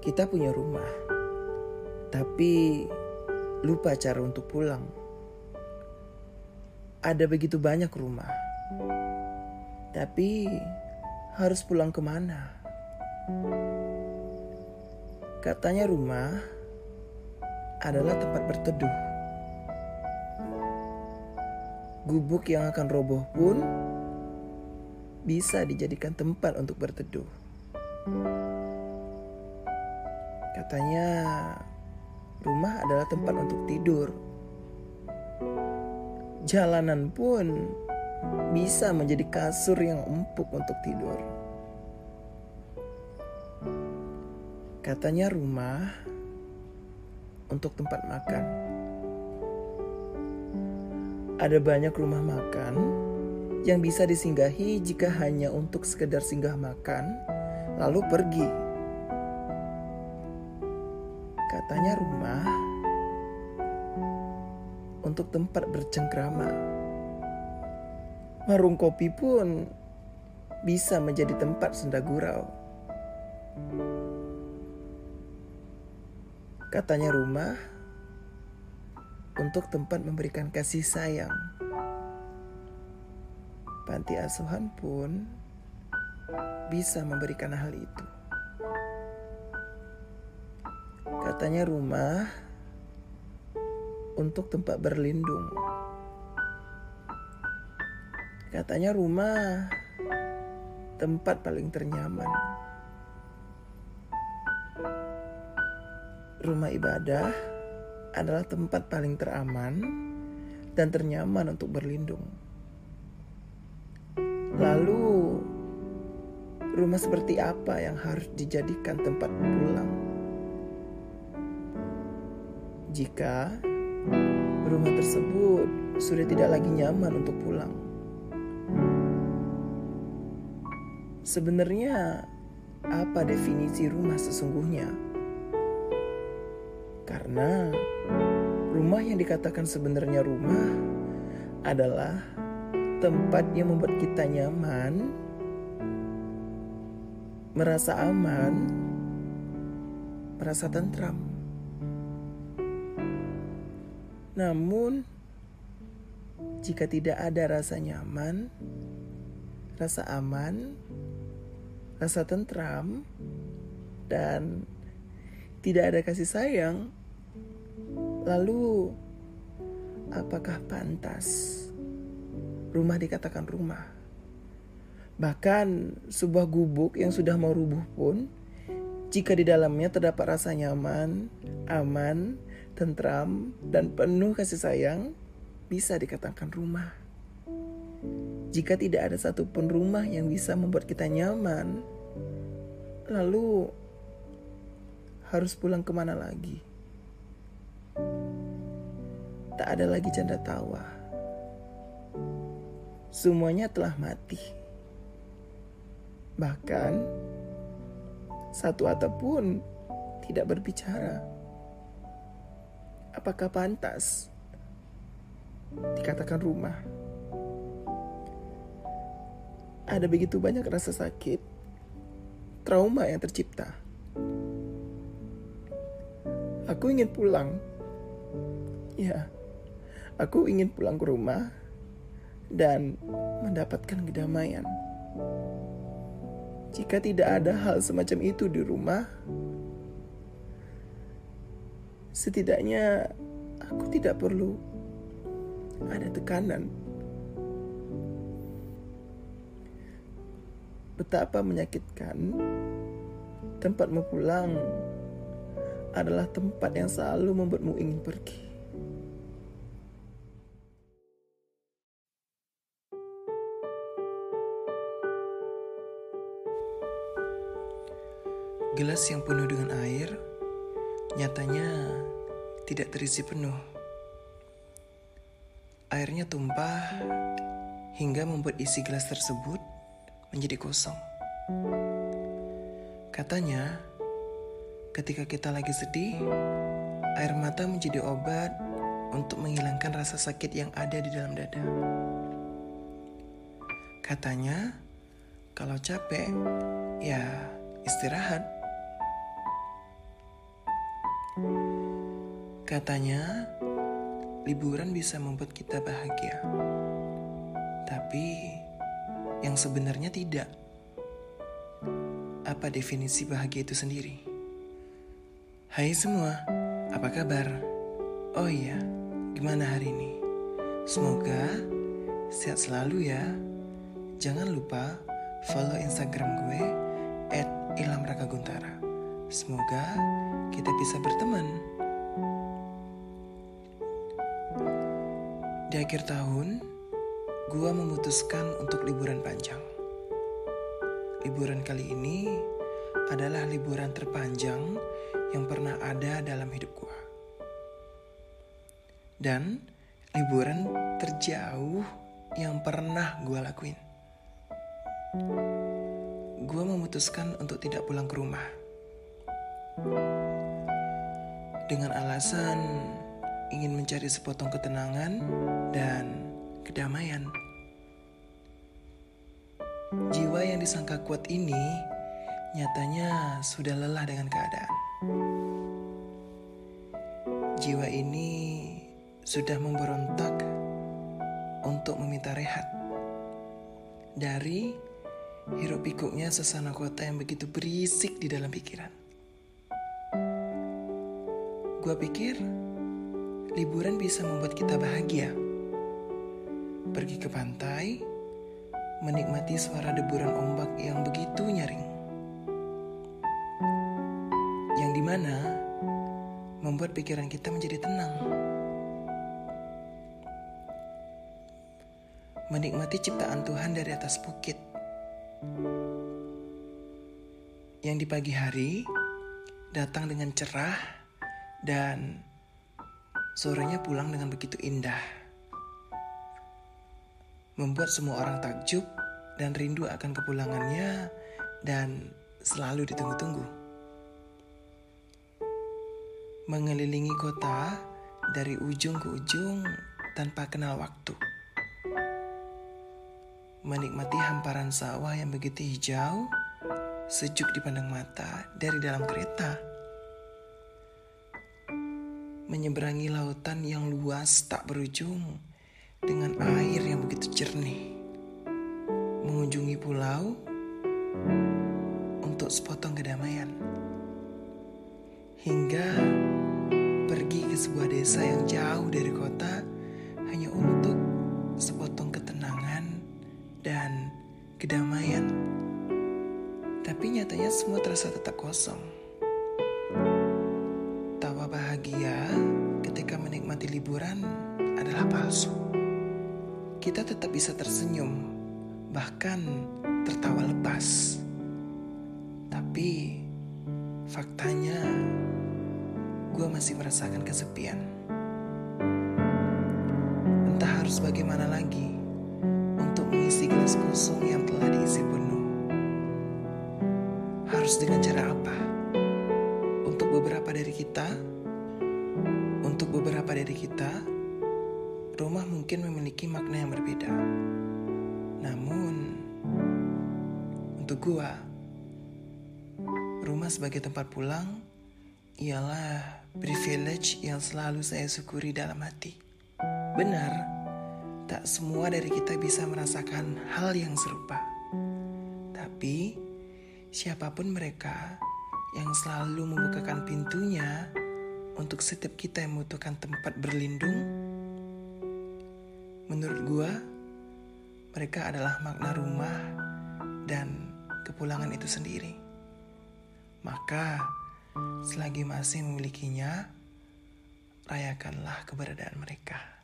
Kita punya rumah, tapi lupa cara untuk pulang. Ada begitu banyak rumah, tapi harus pulang ke mana? Katanya rumah adalah tempat berteduh. Gubuk yang akan roboh pun bisa dijadikan tempat untuk berteduh. Katanya rumah adalah tempat untuk tidur. Jalanan pun bisa menjadi kasur yang empuk untuk tidur. Katanya rumah untuk tempat makan. Ada banyak rumah makan yang bisa disinggahi jika hanya untuk sekedar singgah makan lalu pergi. Katanya rumah untuk tempat bercengkrama. Warung kopi pun bisa menjadi tempat senda gurau. Katanya rumah untuk tempat memberikan kasih sayang. Panti asuhan pun bisa memberikan hal itu. Katanya rumah untuk tempat berlindung. Katanya rumah tempat paling ternyaman. Rumah ibadah adalah tempat paling teraman dan ternyaman untuk berlindung. Lalu, rumah seperti apa yang harus dijadikan tempat pulang? Jika rumah tersebut sudah tidak lagi nyaman untuk pulang, sebenarnya apa definisi rumah sesungguhnya? Karena rumah yang dikatakan sebenarnya rumah adalah tempat yang membuat kita nyaman, merasa aman, merasa tentram. Namun, jika tidak ada rasa nyaman, rasa aman, rasa tentram, dan tidak ada kasih sayang, lalu apakah pantas rumah dikatakan rumah? Bahkan sebuah gubuk yang sudah mau rubuh pun, jika di dalamnya terdapat rasa nyaman, aman, tentram, dan penuh kasih sayang, bisa dikatakan rumah. Jika tidak ada satupun rumah yang bisa membuat kita nyaman, lalu harus pulang ke mana lagi? Tak ada lagi canda tawa. Semuanya telah mati. Bahkan satu atap pun tidak berbicara. Apakah pantas dikatakan rumah? Ada begitu banyak rasa sakit, trauma yang tercipta. Aku ingin pulang. Ya, aku ingin pulang ke rumah dan mendapatkan kedamaian. Jika tidak ada hal semacam itu di rumah, setidaknya aku tidak perlu ada tekanan. Betapa menyakitkan tempatmu pulang adalah tempat yang selalu membuatmu ingin pergi. Gelas yang penuh dengan air nyatanya tidak terisi penuh. Airnya tumpah hingga membuat isi gelas tersebut menjadi kosong. Katanya, ketika kita lagi sedih, air mata menjadi obat untuk menghilangkan rasa sakit yang ada di dalam dada. Katanya, kalau capek, ya istirahat. Katanya, liburan bisa membuat kita bahagia. Tapi, yang sebenarnya tidak. Apa definisi bahagia itu sendiri? Hai semua, apa kabar? Oh iya, gimana hari ini? Semoga sehat selalu ya. Jangan lupa follow Instagram gue at Guntara. Semoga kita bisa berteman. Di akhir tahun, gue memutuskan untuk liburan panjang. Liburan kali ini adalah liburan terpanjang yang pernah ada dalam hidup gue. Dan liburan terjauh yang pernah gue lakuin gue memutuskan untuk tidak pulang ke rumah. Dengan alasan ingin mencari sepotong ketenangan dan kedamaian. Jiwa yang disangka kuat ini nyatanya sudah lelah dengan keadaan. Jiwa ini sudah memberontak untuk meminta rehat dari Hiruk pikuknya sesana kota yang begitu berisik di dalam pikiran. Gua pikir liburan bisa membuat kita bahagia. Pergi ke pantai, menikmati suara deburan ombak yang begitu nyaring. Yang di mana membuat pikiran kita menjadi tenang. Menikmati ciptaan Tuhan dari atas bukit yang di pagi hari datang dengan cerah dan sorenya pulang dengan begitu indah. Membuat semua orang takjub dan rindu akan kepulangannya dan selalu ditunggu-tunggu. Mengelilingi kota dari ujung ke ujung tanpa kenal waktu menikmati hamparan sawah yang begitu hijau, sejuk dipandang mata dari dalam kereta. Menyeberangi lautan yang luas tak berujung dengan air yang begitu jernih. Mengunjungi pulau untuk sepotong kedamaian. Hingga pergi ke sebuah desa yang jauh dari kota hanya untuk sepotong ketenangan dan kedamaian. Tapi nyatanya semua terasa tetap kosong. Bahagia ketika menikmati liburan adalah palsu. Kita tetap bisa tersenyum, bahkan tertawa lepas. Tapi faktanya gue masih merasakan kesepian. Entah harus bagaimana lagi mengisi gelas kosong yang telah diisi penuh. Harus dengan cara apa? Untuk beberapa dari kita, untuk beberapa dari kita, rumah mungkin memiliki makna yang berbeda. Namun, untuk gua, rumah sebagai tempat pulang ialah privilege yang selalu saya syukuri dalam hati. Benar, tak semua dari kita bisa merasakan hal yang serupa. Tapi, siapa pun mereka yang selalu membukakan pintunya untuk setiap kita yang membutuhkan tempat berlindung, menurut gua, mereka adalah makna rumah dan kepulangan itu sendiri. Maka, selagi masih memilikinya, rayakanlah keberadaan mereka.